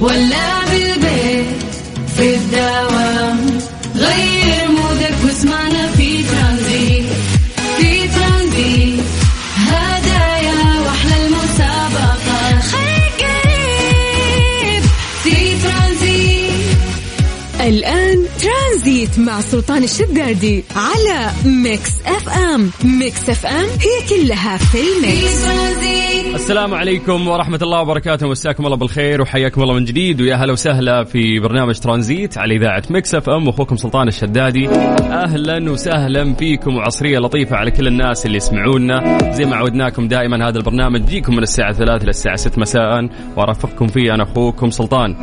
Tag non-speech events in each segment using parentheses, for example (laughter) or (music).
ولا ترانزيت مع سلطان الشدادي على Mix FM. Mix FM هي كلها في ال mix. السلام عليكم ورحمة الله وبركاته. مساكم الله بالخير وحياكم الله من جديد. ويا هلا وسهلا في برنامج ترانزيت على إذاعة Mix FM. واخوكم سلطان الشدادي. أهلا وسهلا فيكم وعصرية لطيفة على كل الناس اللي يسمعونا. زي ما عودناكم دائما هذا البرنامج. يجيكم من الساعة 3 للساعة 6 مساء. وأرافقكم فيه أنا أخوكم سلطان.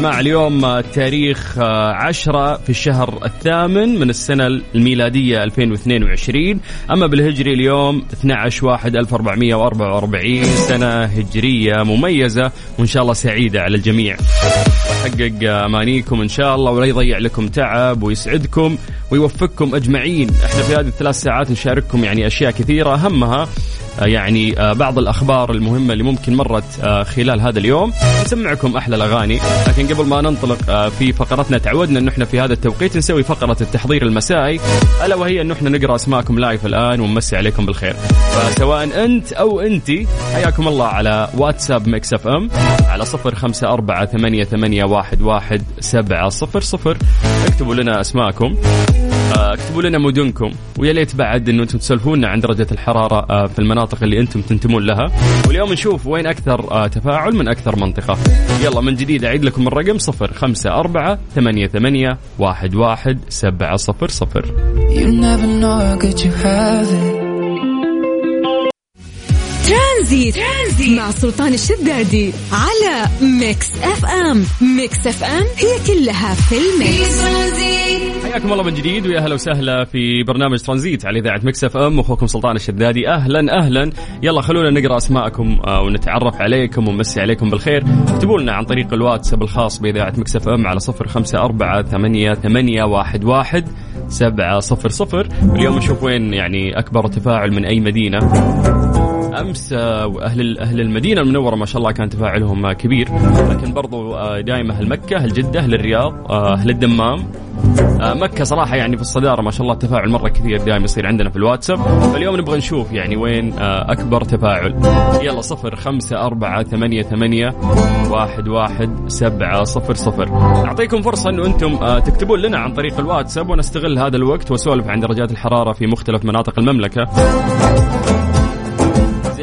جماعة اليوم التاريخ 10 في الشهر الثامن من السنة الميلادية 2022 أما بالهجري اليوم 12 واحد 1444 سنة هجرية مميزة وإن شاء الله سعيدة على الجميع. ويحقق أمانيكم إن شاء الله ولا يضيع لكم تعب ويسعدكم ويوفقكم أجمعين. إحنا في هذه الثلاث ساعات نشارككم يعني أشياء كثيرة أهمها يعني بعض الأخبار المهمة اللي ممكن مرت خلال هذا اليوم. نسمعكم أحلى الأغاني. لكن قبل ما ننطلق في فقرتنا تعودنا أنه إحنا في هذا التوقيت نسوي فقرة التحضير المسائي. ألا وهي أنه إحنا نقرأ أسماءكم live الآن ونمسي عليكم بالخير. فسواء أنت أو أنت حياكم الله على واتساب Mix FM على صفر خمسة أربعة ثمانية, ثمانية واحد, واحد سبعة صفر صفر. اكتبوا لنا أسماءكم. اكتبوا لنا مدنكم ويا ليت بعد إنه أنتم تسولفونا عن درجة الحرارة في المناطق اللي أنتم تنتمون لها. واليوم نشوف وين أكثر تفاعل من أكثر منطقة. يلا من جديد أعيد لكم الرقم صفر خمسة أربعة ثمانية, ثمانية واحد, واحد سبعة صفر صفر. ترانزيت. مع سلطان الشدادي على Mix FM. Mix FM هي كلها في ال mix. حياكم الله من جديد ويا أهلا وسهلا في برنامج ترانزيت على إذاعة Mix FM. واخوكم سلطان الشدادي أهلا أهلا. يلا خلونا نقرأ أسماءكم ونتعرف عليكم ونمسي عليكم بالخير. اكتبوا لنا عن طريق الواتساب الخاص بإذاعة Mix FM على صفر خمسة أربعة ثمانية, ثمانية واحد, واحد سبعة صفر صفر. اليوم نشوف وين يعني أكبر تفاعل من أي مدينة. أمس أهل أهل المدينة المنورة ما شاء الله كان تفاعلهم كبير. لكن برضو دائما أهل مكة أهل جدة أهل الرياض أهل الدمام. مكة صراحة يعني في الصدارة ما شاء الله التفاعل مرة كثير دائما يصير عندنا في الواتساب. فاليوم نبغى نشوف يعني وين أكبر تفاعل. يلا صفر خمسة أربعة ثمانية, ثمانية واحد, واحد سبعة صفر صفر. أعطيكم فرصة أنه أنتم تكتبون لنا عن طريق الواتساب ونستغل هذا الوقت وسولف عن درجات الحرارة في مختلف مناطق المملكة.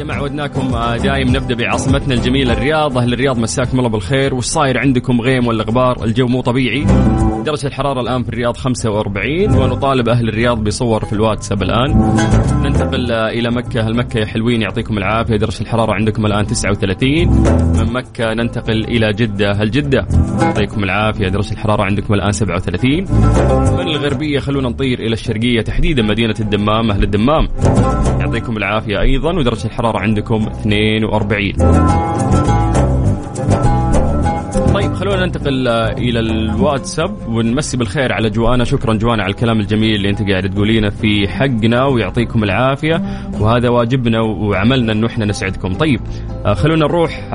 ما عودناكم دايم نبدأ بعاصمتنا الجميلة الرياض. أهل الرياض مساكم الله بالخير. وش صاير عندكم غيم ولا غبار؟ الجو مو طبيعي. درجة الحرارة الآن في الرياض 45 ونطالب أهل الرياض بصور في الواتساب الآن. ننتقل إلى مكة. أهل مكة يا حلوين يعطيكم العافية. درجة الحرارة عندكم الآن 39 من مكة ننتقل إلى جدة. أهل جدة يعطيكم العافية. درجة الحرارة عندكم الآن 37 من الغربية خلونا نطير إلى الشرقية. تحديدا مدينة الدمام. أهل الدمام. يعطيكم العافية أيضا ودرجة الحرارة عندكم 42 طيب خلونا ننتقل إلى الواتساب ونمسي بالخير على جوانا. شكرا جوانا على الكلام الجميل اللي أنت قاعد تقولينه في حقنا ويعطيكم العافية. وهذا واجبنا وعملنا إنه إحنا نسعدكم. طيب خلونا نروح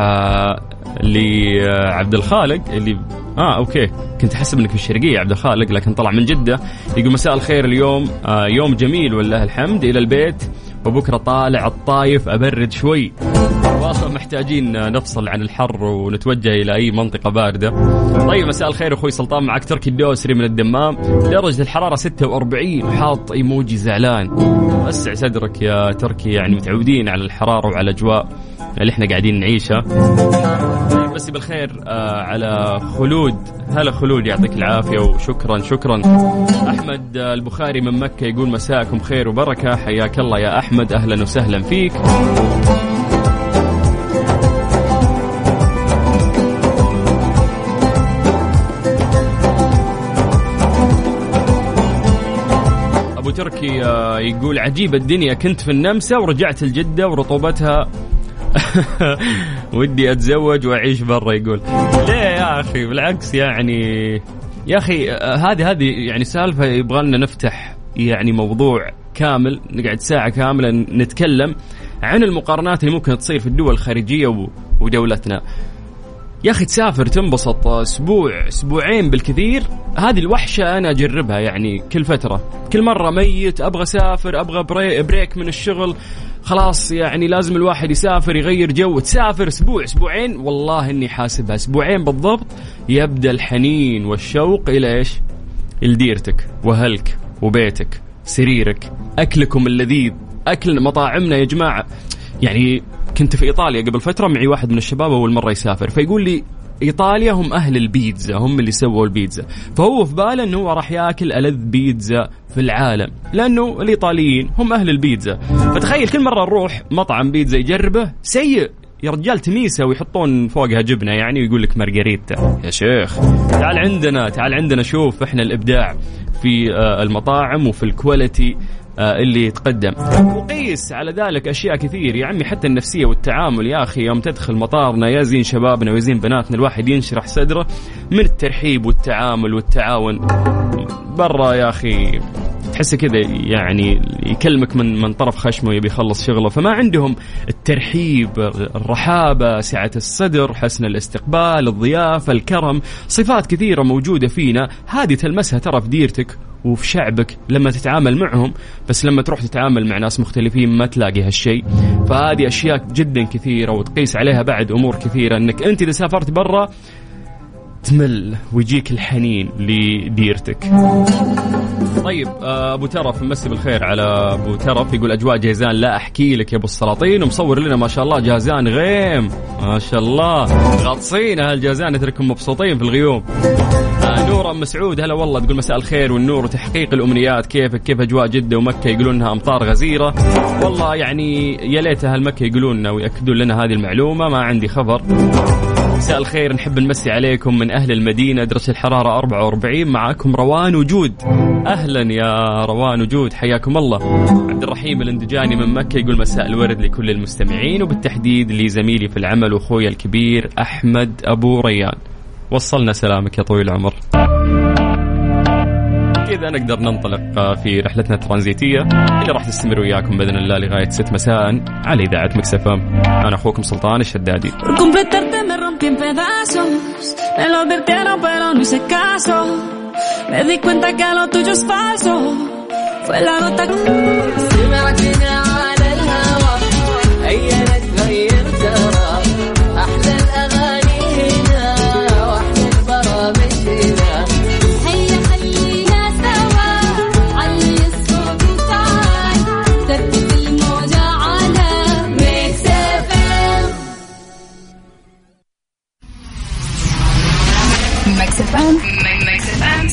لعبد الخالق اللي آه أوكي. كنت أحسب إنك في الشرقية عبد الخالق لكن طلع من جدة. يقول مساء الخير اليوم آه يوم جميل ولله الحمد. إلى البيت. وبكرة طالع الطايف أبرد شوي. والله محتاجين نفصل عن الحر ونتوجه إلى أي منطقة باردة. طيب مساء الخير أخوي سلطان معك تركي الدوسري من الدمام. درجة الحرارة 46 وحاط إيموجي زعلان. وسع صدرك يا تركي يعني متعودين على الحرارة وعلى الأجواء اللي إحنا قاعدين نعيشها. بس بالخير آه على خلود. هلا خلود يعطيك العافية وشكرا شكرا. أحمد البخاري من مكة يقول مساءكم خير وبركة. حياك الله يا أحمد. أهلا وسهلا فيك. أبو تركي يقول عجيب الدنيا كنت في النمسا ورجعت الجدة ورطوبتها. (laughs) ودي أتزوج وأعيش برا يقول. ليه يا أخي؟ بالعكس يعني يا أخي هذه هذه يعني سالفة يبغى لنا نفتح يعني موضوع كامل نقعد ساعة كاملة نتكلم عن المقارنات اللي ممكن تصير في الدول الخارجية ودولتنا. يا أخي تسافر تنبسط أسبوع أسبوعين بالكثير هذه الوحشة أنا أجربها يعني كل فترة. كل مرة ميت أبغى أسافر أبغى break من الشغل خلاص يعني لازم الواحد يسافر يغير جو. تسافر أسبوع أسبوعين؟ والله إني حاسبها. أسبوعين بالضبط يبدأ الحنين والشوق إلى إيش؟ لديرتك وأهلك وبيتك سريرك أكلكم اللذيذ أكل مطاعمنا يا جماعة. يعني كنت في إيطاليا قبل فترة معي واحد من الشباب أول مرة يسافر. فيقول لي إيطاليا هم أهل البيتزا هم اللي سووا البيتزا. فهو في باله إنه هو راح ياكل ألذ بيتزا في العالم لأنه الإيطاليين هم أهل البيتزا. فتخيل كل مرة نروح مطعم بيتزا يجربه سيء. يا رجال تميسة ويحطون فوقها جبنة يعني ويقول لك مارغريتا يا شيخ. تعال عندنا تعال عندنا شوف إحنا الإبداع في آه، المطاعم وفي الكواليتي اللي يتقدم. وقيس على ذلك أشياء كثير. يا عمي حتى النفسية والتعامل. يا أخي يوم تدخل مطارنا يا زين شبابنا ويزين بناتنا الواحد ينشرح صدره من الترحيب والتعامل والتعاون. برا يا أخي تحسه كذا يعني يكلمك من من طرف خشمه يبي يخلص شغله. فما عندهم الترحيب الرحابة سعة الصدر حسن الاستقبال الضيافة الكرم. صفات كثيرة موجودة فينا. هذه تلمسها ترى في ديرتك. وفي شعبك لما تتعامل معهم بس لما تروح تتعامل مع ناس مختلفين ما تلاقي هالشيء. فهذه أشياء جدا كثيرة وتقيس عليها بعد أمور كثيرة إنك أنت إذا سافرت برا تمل ويجيك الحنين لديرتك. طيب آه، أبو ترف مسي بالخير على أبو ترف. يقول أجواء جيزان لا أحكي لك يا أبو السلاطين ومصور لنا ما شاء الله جازان غيم. ما شاء الله. غاطسين أهل جازان اترككم مبسوطين في الغيوم. آه نورة مسعود هلا والله تقول مساء الخير والنور وتحقيق الأمنيات. كيفك؟ كيف أجواء جدة ومكة؟ يقولون إنها أمطار غزيرة. والله يعني يا ليت أهل مكة يقولون وياكدون لنا هذه المعلومة. ما عندي خبر. مساء الخير. نحب نمسي عليكم من أهل المدينة درجة الحرارة 44 معاكم روان وجود. أهلا يا روان وجود حياكم الله. عبد الرحيم الإندجاني من مكة يقول مساء الورد لكل المستمعين وبالتحديد لزميلي في العمل وأخوي الكبير أحمد أبو ريان. وصلنا سلامك يا طويل العمر. كذا نقدر ننطلق في رحلتنا الترانزيتية اللي راح تستمر وياكم بإذن الله لغاية 6 مساء على إذاعة مكسفة أنا أخوكم سلطان الشدادي. Me lo advirtieron pero no hice caso. Me di cuenta que lo tuyo es falso. Fue la gota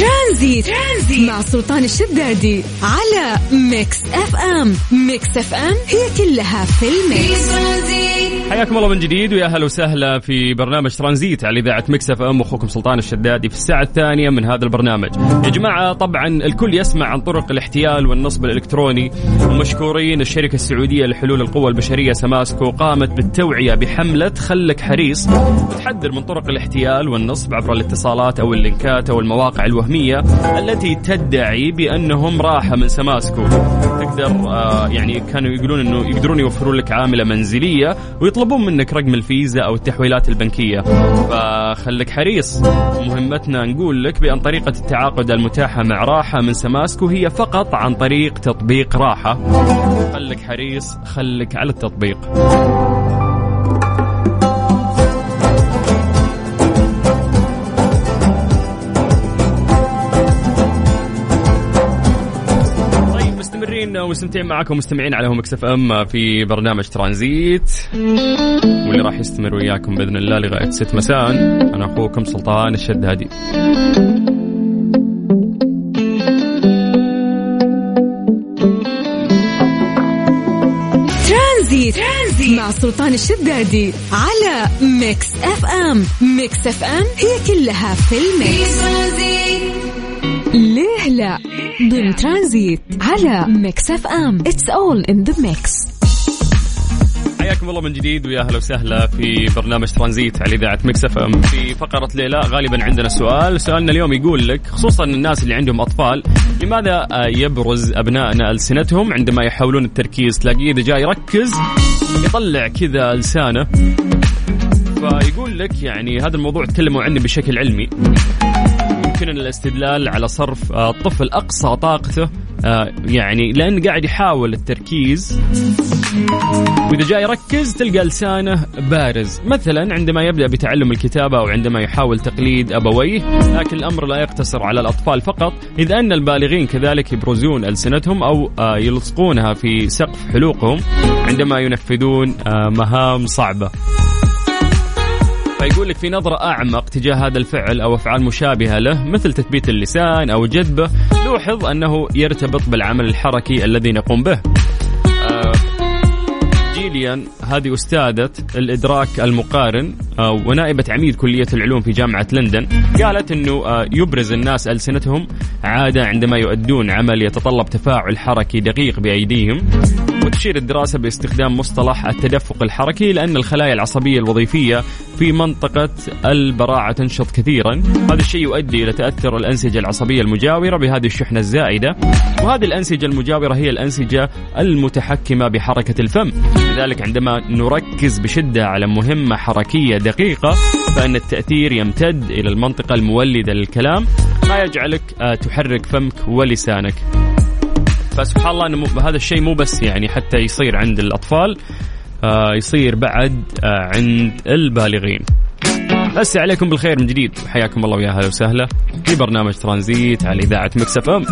ترانزيت. ترانزيت. مع سلطان الشدادي على Mix FM. Mix FM هي كلها في ال mix. حياكم الله من جديد ويا أهلا وسهلا في برنامج ترانزيت على إذاعة Mix FM. أخوكم سلطان الشدادي في الساعة الثانية من هذا البرنامج. يا جماعة طبعا الكل يسمع عن طرق الاحتيال والنصب الإلكتروني. ومشكورين الشركة السعودية لحلول القوى البشرية سماسكو قامت بالتوعية بحملة خلك حريص. وتحذر من طرق الاحتيال والنصب عبر الاتصالات أو اللينكات أو المواقع الوهمية. التي تدعي بأنهم راحة من سماسكو. تقدر آه يعني كانوا يقولون إنه يقدرون يوفرون لك عاملة منزلية ويطلبون منك رقم الفيزا أو التحويلات البنكية. فخلك حريص. مهمتنا نقول لك بأن طريقة التعاقد المتاحة مع راحة من سماسكو هي فقط عن طريق تطبيق راحة. خلك حريص خلك على التطبيق. مستمرين ومستمتعين معكم مستمعين على Mix FM في برنامج ترانزيت واللي راح يستمر وياكم بإذن الله لغاية 6 مساء. أنا أخوكم سلطان الشدادي ترانزيت. مع سلطان الشدادي على Mix FM. Mix FM هي كلها في ال mix. ليه ضمن ترانزيت على Mix FM. It's all in the mix حياكم الله من جديد ويا أهلا وسهلا في برنامج ترانزيت على إذاعة Mix FM. في فقرة اللي غالبا عندنا سؤال. سؤالنا اليوم يقول لك خصوصا الناس اللي عندهم أطفال لماذا يبرز ابنائنا ألسنتهم عندما يحاولون التركيز؟ تلاقيه إذا جاي يركز يطلع كذا لسانه فيقول لك يعني هذا الموضوع تكلموا عنه بشكل علمي. يمكننا الاستدلال على صرف آه، الطفل أقصى طاقته آه، يعني لأن قاعد يحاول التركيز. وإذا جاي يركز تلقى لسانه بارز. مثلا عندما يبدأ بتعلم الكتابة أو عندما يحاول تقليد أبويه لكن الأمر لا يقتصر على الأطفال فقط إذ أن البالغين كذلك يبرزون ألسنتهم أو آه، يلصقونها في سقف حلوقهم عندما ينفذون مهام صعبة. فيقول لك في نظرة أعمق تجاه هذا الفعل أو أفعال مشابهة له مثل تثبيت اللسان أو جذبه لوحظ أنه يرتبط بالعمل الحركي الذي نقوم به. آه، جيليان هذه أستاذة الإدراك المقارن آه، ونائبة عميد كلية العلوم في جامعة لندن قالت أنه آه، يبرز الناس ألسنتهم عادة عندما يؤدون عمل يتطلب تفاعل حركي دقيق بأيديهم. وتشير الدراسة باستخدام مصطلح التدفق الحركي لأن الخلايا العصبية الوظيفية في منطقة البراعة تنشط كثيرا. هذا الشيء يؤدي إلى تأثر الأنسجة العصبية المجاورة بهذه الشحنة الزائدة. وهذه الأنسجة المجاورة هي الأنسجة المتحكمة بحركة الفم. لذلك عندما نركز بشدة على مهمة حركية دقيقة فإن التأثير يمتد إلى المنطقة المولدة للكلام. ما يجعلك آه، تحرك فمك ولسانك. فسبحان الله إنه هذا الشيء مو بس يعني حتى يصير عند الأطفال آه يصير بعد آه عند البالغين. نمسي عليكم بالخير من جديد. حياكم الله ويا أهلا وسهلا. في برنامج ترانزيت على إذاعة Mix FM.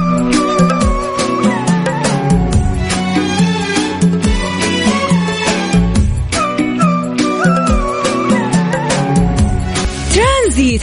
ترانزيت.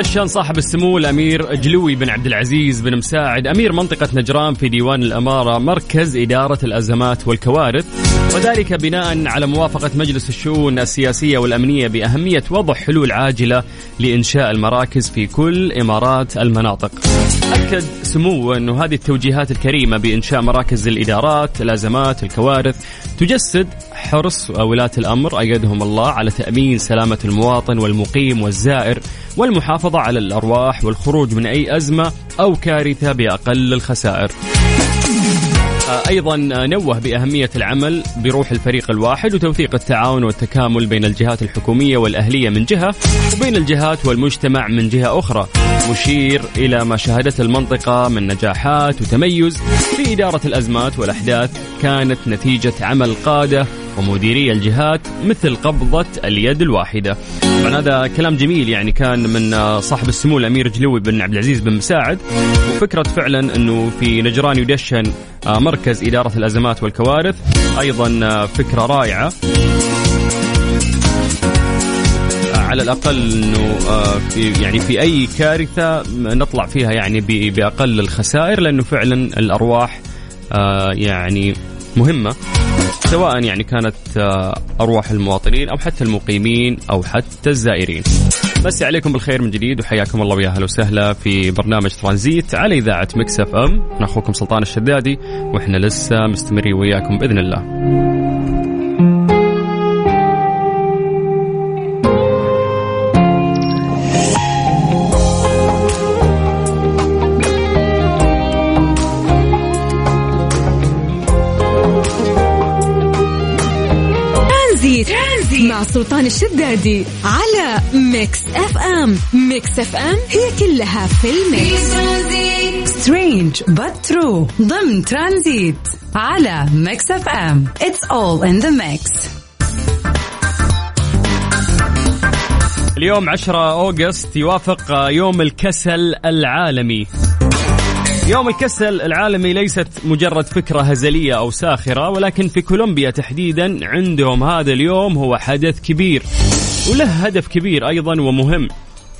دشن صاحب السمو الأمير جلوي بن عبد العزيز بن مساعد أمير منطقة نجران في ديوان الأمارة مركز إدارة الأزمات والكوارث وذلك بناء على موافقة مجلس الشؤون السياسية والأمنية بأهمية وضع حلول عاجلة لإنشاء المراكز في كل إمارات المناطق. أكد سموه انه هذه التوجيهات الكريمة بإنشاء مراكز الإدارات، الأزمات، الكوارث تجسد حرص ولاة الأمر أيدهم الله على تأمين سلامة المواطن والمقيم والزائر والمحافظة على الأرواح والخروج من أي أزمة أو كارثة بأقل الخسائر. آه، أيضا نوه بأهمية العمل بروح الفريق الواحد وتوثيق التعاون والتكامل بين الجهات الحكومية والأهلية من جهة وبين الجهات والمجتمع من جهة أخرى. مشير إلى ما شهدته المنطقة من نجاحات وتميز في إدارة الأزمات والأحداث كانت نتيجة عمل قادة ومديري الجهات مثل قبضة اليد الواحدة. طبعا هذا كلام جميل يعني كان من صاحب السمو الأمير جلوي بن عبد العزيز بن مساعد. وفكرة فعلا أنه في نجران يدشن مركز إدارة الأزمات والكوارث. أيضا فكرة رائعة. على الأقل إنه في يعني في أي كارثة نطلع فيها يعني بأقل الخسائر لأنه فعلا الأرواح يعني مهمة. سواء يعني كانت آه، أرواح المواطنين أو حتى المقيمين أو حتى الزائرين. نمسي عليكم بالخير من جديد وحياكم الله ويا أهلا وسهلا في برنامج ترانزيت على إذاعة Mix FM، أنا أخوكم سلطان الشدادي وإحنا لسه مستمرين وياكم بإذن الله. مع سلطان الشدادي على Mix FM. Mix FM هي كلها في ال mix. strange but true ضمن ترانزيت على Mix FM. it's all in the mix اليوم 10 August يوافق يوم الكسل العالمي. يوم الكسل العالمي ليست مجرد فكرة هزلية أو ساخرة ولكن في كولومبيا تحديدا عندهم هذا اليوم هو حدث كبير وله هدف كبير أيضا ومهم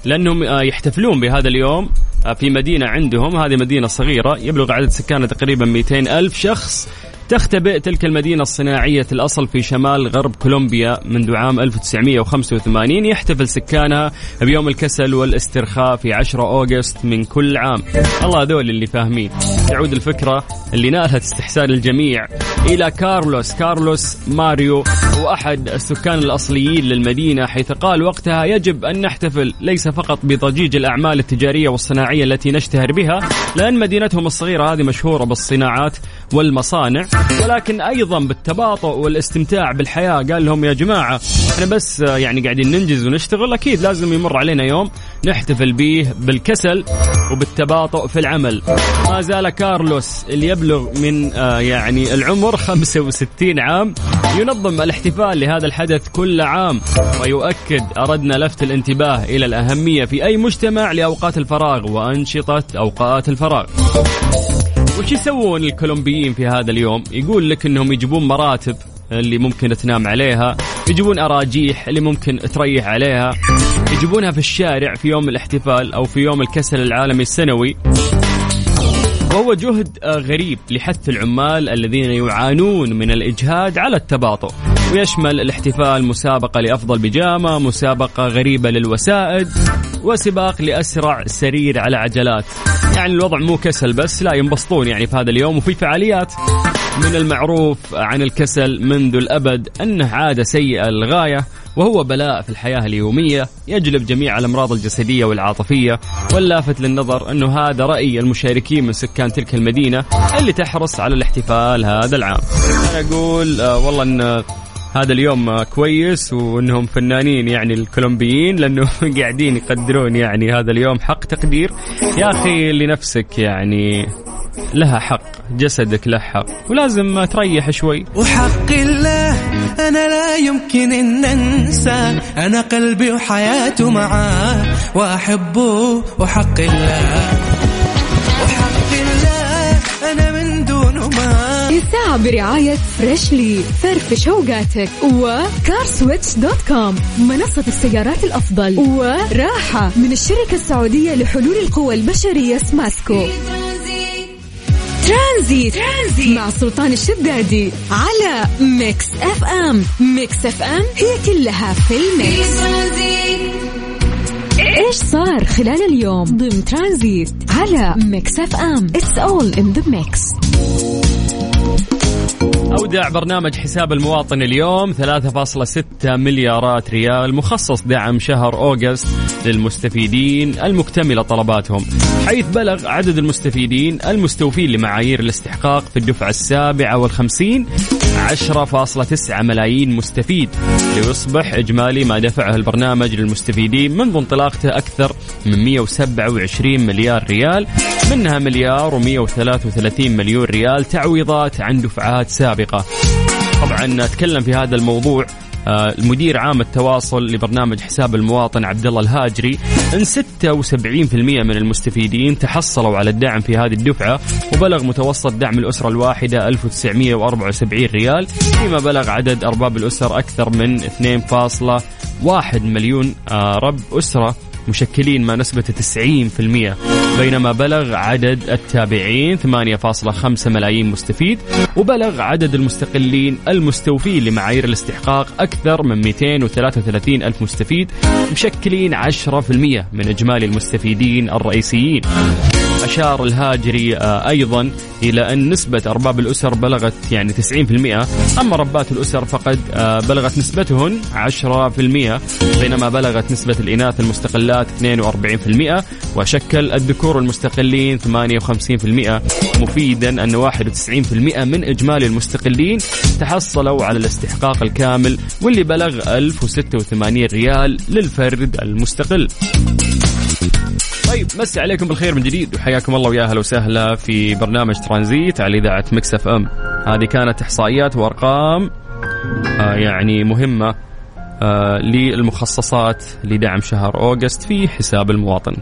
لأنهم آه، يحتفلون بهذا اليوم آه، في مدينة عندهم هذه مدينة صغيرة يبلغ عدد سكانها تقريبا 200 ألف شخص تختبئ تلك المدينة الصناعية الأصل في شمال غرب كولومبيا منذ عام 1985 يحتفل سكانها بيوم الكسل والاسترخاء في 10 أوغست من كل عام. الله هذول اللي فاهمين. تعود الفكرة اللي نالت استحسان الجميع إلى كارلوس. كارلوس ماريو وأحد السكان الأصليين للمدينة حيث قال وقتها يجب أن نحتفل ليس فقط بضجيج الأعمال التجارية والصناعية التي نشتهر بها لأن مدينتهم الصغيرة هذه مشهورة بالصناعات والمصانع ولكن أيضا بالتباطؤ والاستمتاع بالحياة. قال لهم يا جماعة إحنا بس يعني قاعدين ننجز ونشتغل. أكيد لازم يمر علينا يوم نحتفل به بالكسل وبالتباطؤ في العمل. ما زال كارلوس اللي يبلغ من آه يعني العمر (laughs) 65 عام ينظم الاحتفال لهذا الحدث كل عام ويؤكد أردنا لفت الانتباه إلى الأهمية في أي مجتمع لأوقات الفراغ وأنشطة أوقات الفراغ. وش يسوون الكولومبيين في هذا اليوم؟ يقول لك إنهم يجيبون مراتب اللي ممكن تنام عليها يجيبون أراجيح اللي ممكن تريح عليها يجيبونها في الشارع في يوم الاحتفال أو في يوم الكسل العالمي السنوي. وهو جهد غريب لحث العمال الذين يعانون من الإجهاد على التباطؤ. ويشمل الاحتفال مسابقة لأفضل بيجامة مسابقة غريبة للوسائد. وسباق لأسرع سرير على عجلات. يعني الوضع مو كسل بس لا ينبسطون يعني في هذا اليوم. وفي فعاليات من المعروف عن الكسل منذ الأبد أنه عادة سيئة للغاية وهو بلاء في الحياة اليومية يجلب جميع الأمراض الجسدية والعاطفية. واللافت للنظر أنه هذا رأي المشاركين من سكان تلك المدينة اللي تحرص على الاحتفال هذا العام. أنا أقول آه والله أن هذا اليوم كويس وإنهم فنانين يعني الكولومبيين لأنه (laughs) قاعدين يقدرون يعني هذا اليوم حق تقدير. يا أخي لنفسك يعني لها حق جسدك له حق ولازم تريح شوي. وحق الله أنا لا يمكن أن أنسى أنا قلبي وحياته معاه وأحبه وحق الله. وحق الساعة برعاية Freshly فرفش اوقاتك و CarSwitch dot com منصة السيارات الأفضل. وراحة من الشركة السعودية لحلول القوى البشرية سماسكو ترانزيت. ترانزيت. مع سلطان الشدادي. على Mix FM Mix FM هي كلها في ال mix. إيش صار خلال اليوم؟ ضمن ترانزيت. على Mix FM it's all in the mix أودع برنامج حساب المواطن اليوم 3.6 مليارات ريال مخصص دعم شهر August للمستفيدين المكتملة طلباتهم. حيث بلغ عدد المستفيدين المستوفين لمعايير الاستحقاق في الدفعة السابعة والخمسين 10.9 ملايين مستفيد. ليصبح إجمالي ما دفعه البرنامج للمستفيدين منذ انطلاقته أكثر من 127 مليار ريال. منها مليار و133 مليون ريال تعويضات عن دفعات سابقة. طبعا تكلم في هذا الموضوع آه، المدير عام التواصل لبرنامج حساب المواطن عبد الله الهاجري إن 76% من المستفيدين تحصلوا على الدعم في هذه الدفعة وبلغ متوسط دعم الأسرة الواحدة 1974 ريال فيما بلغ عدد أرباب الأسر أكثر من 2.1 مليون آه، رب أسرة. مشكلين ما نسبة 90% بينما بلغ عدد التابعين 8.5 ملايين مستفيد وبلغ عدد المستقلين المستوفين لمعايير الاستحقاق أكثر من 233 ألف مستفيد مشكلين 10% من إجمالي المستفيدين الرئيسيين. أشار الهاجري آه، أيضا إلى أن نسبة أرباب الأسر بلغت يعني 90% أما ربات الأسر فقد آه، بلغت نسبتهن 10% بينما بلغت نسبة الإناث المستقلات 42% وشكل الذكور المستقلين 58% مفيدا أن 91% من إجمالي المستقلين تحصلوا على الاستحقاق الكامل واللي بلغ 1086 ريال للفرد المستقل. طيب مسي عليكم بالخير من جديد. وحياكم الله ويا أهلا وسهلا في برنامج ترانزيت على إذاعة Mix FM. هذه كانت إحصائيات وأرقام آه يعني مهمة آه للمخصصات لدعم شهر أوغست في حساب المواطن.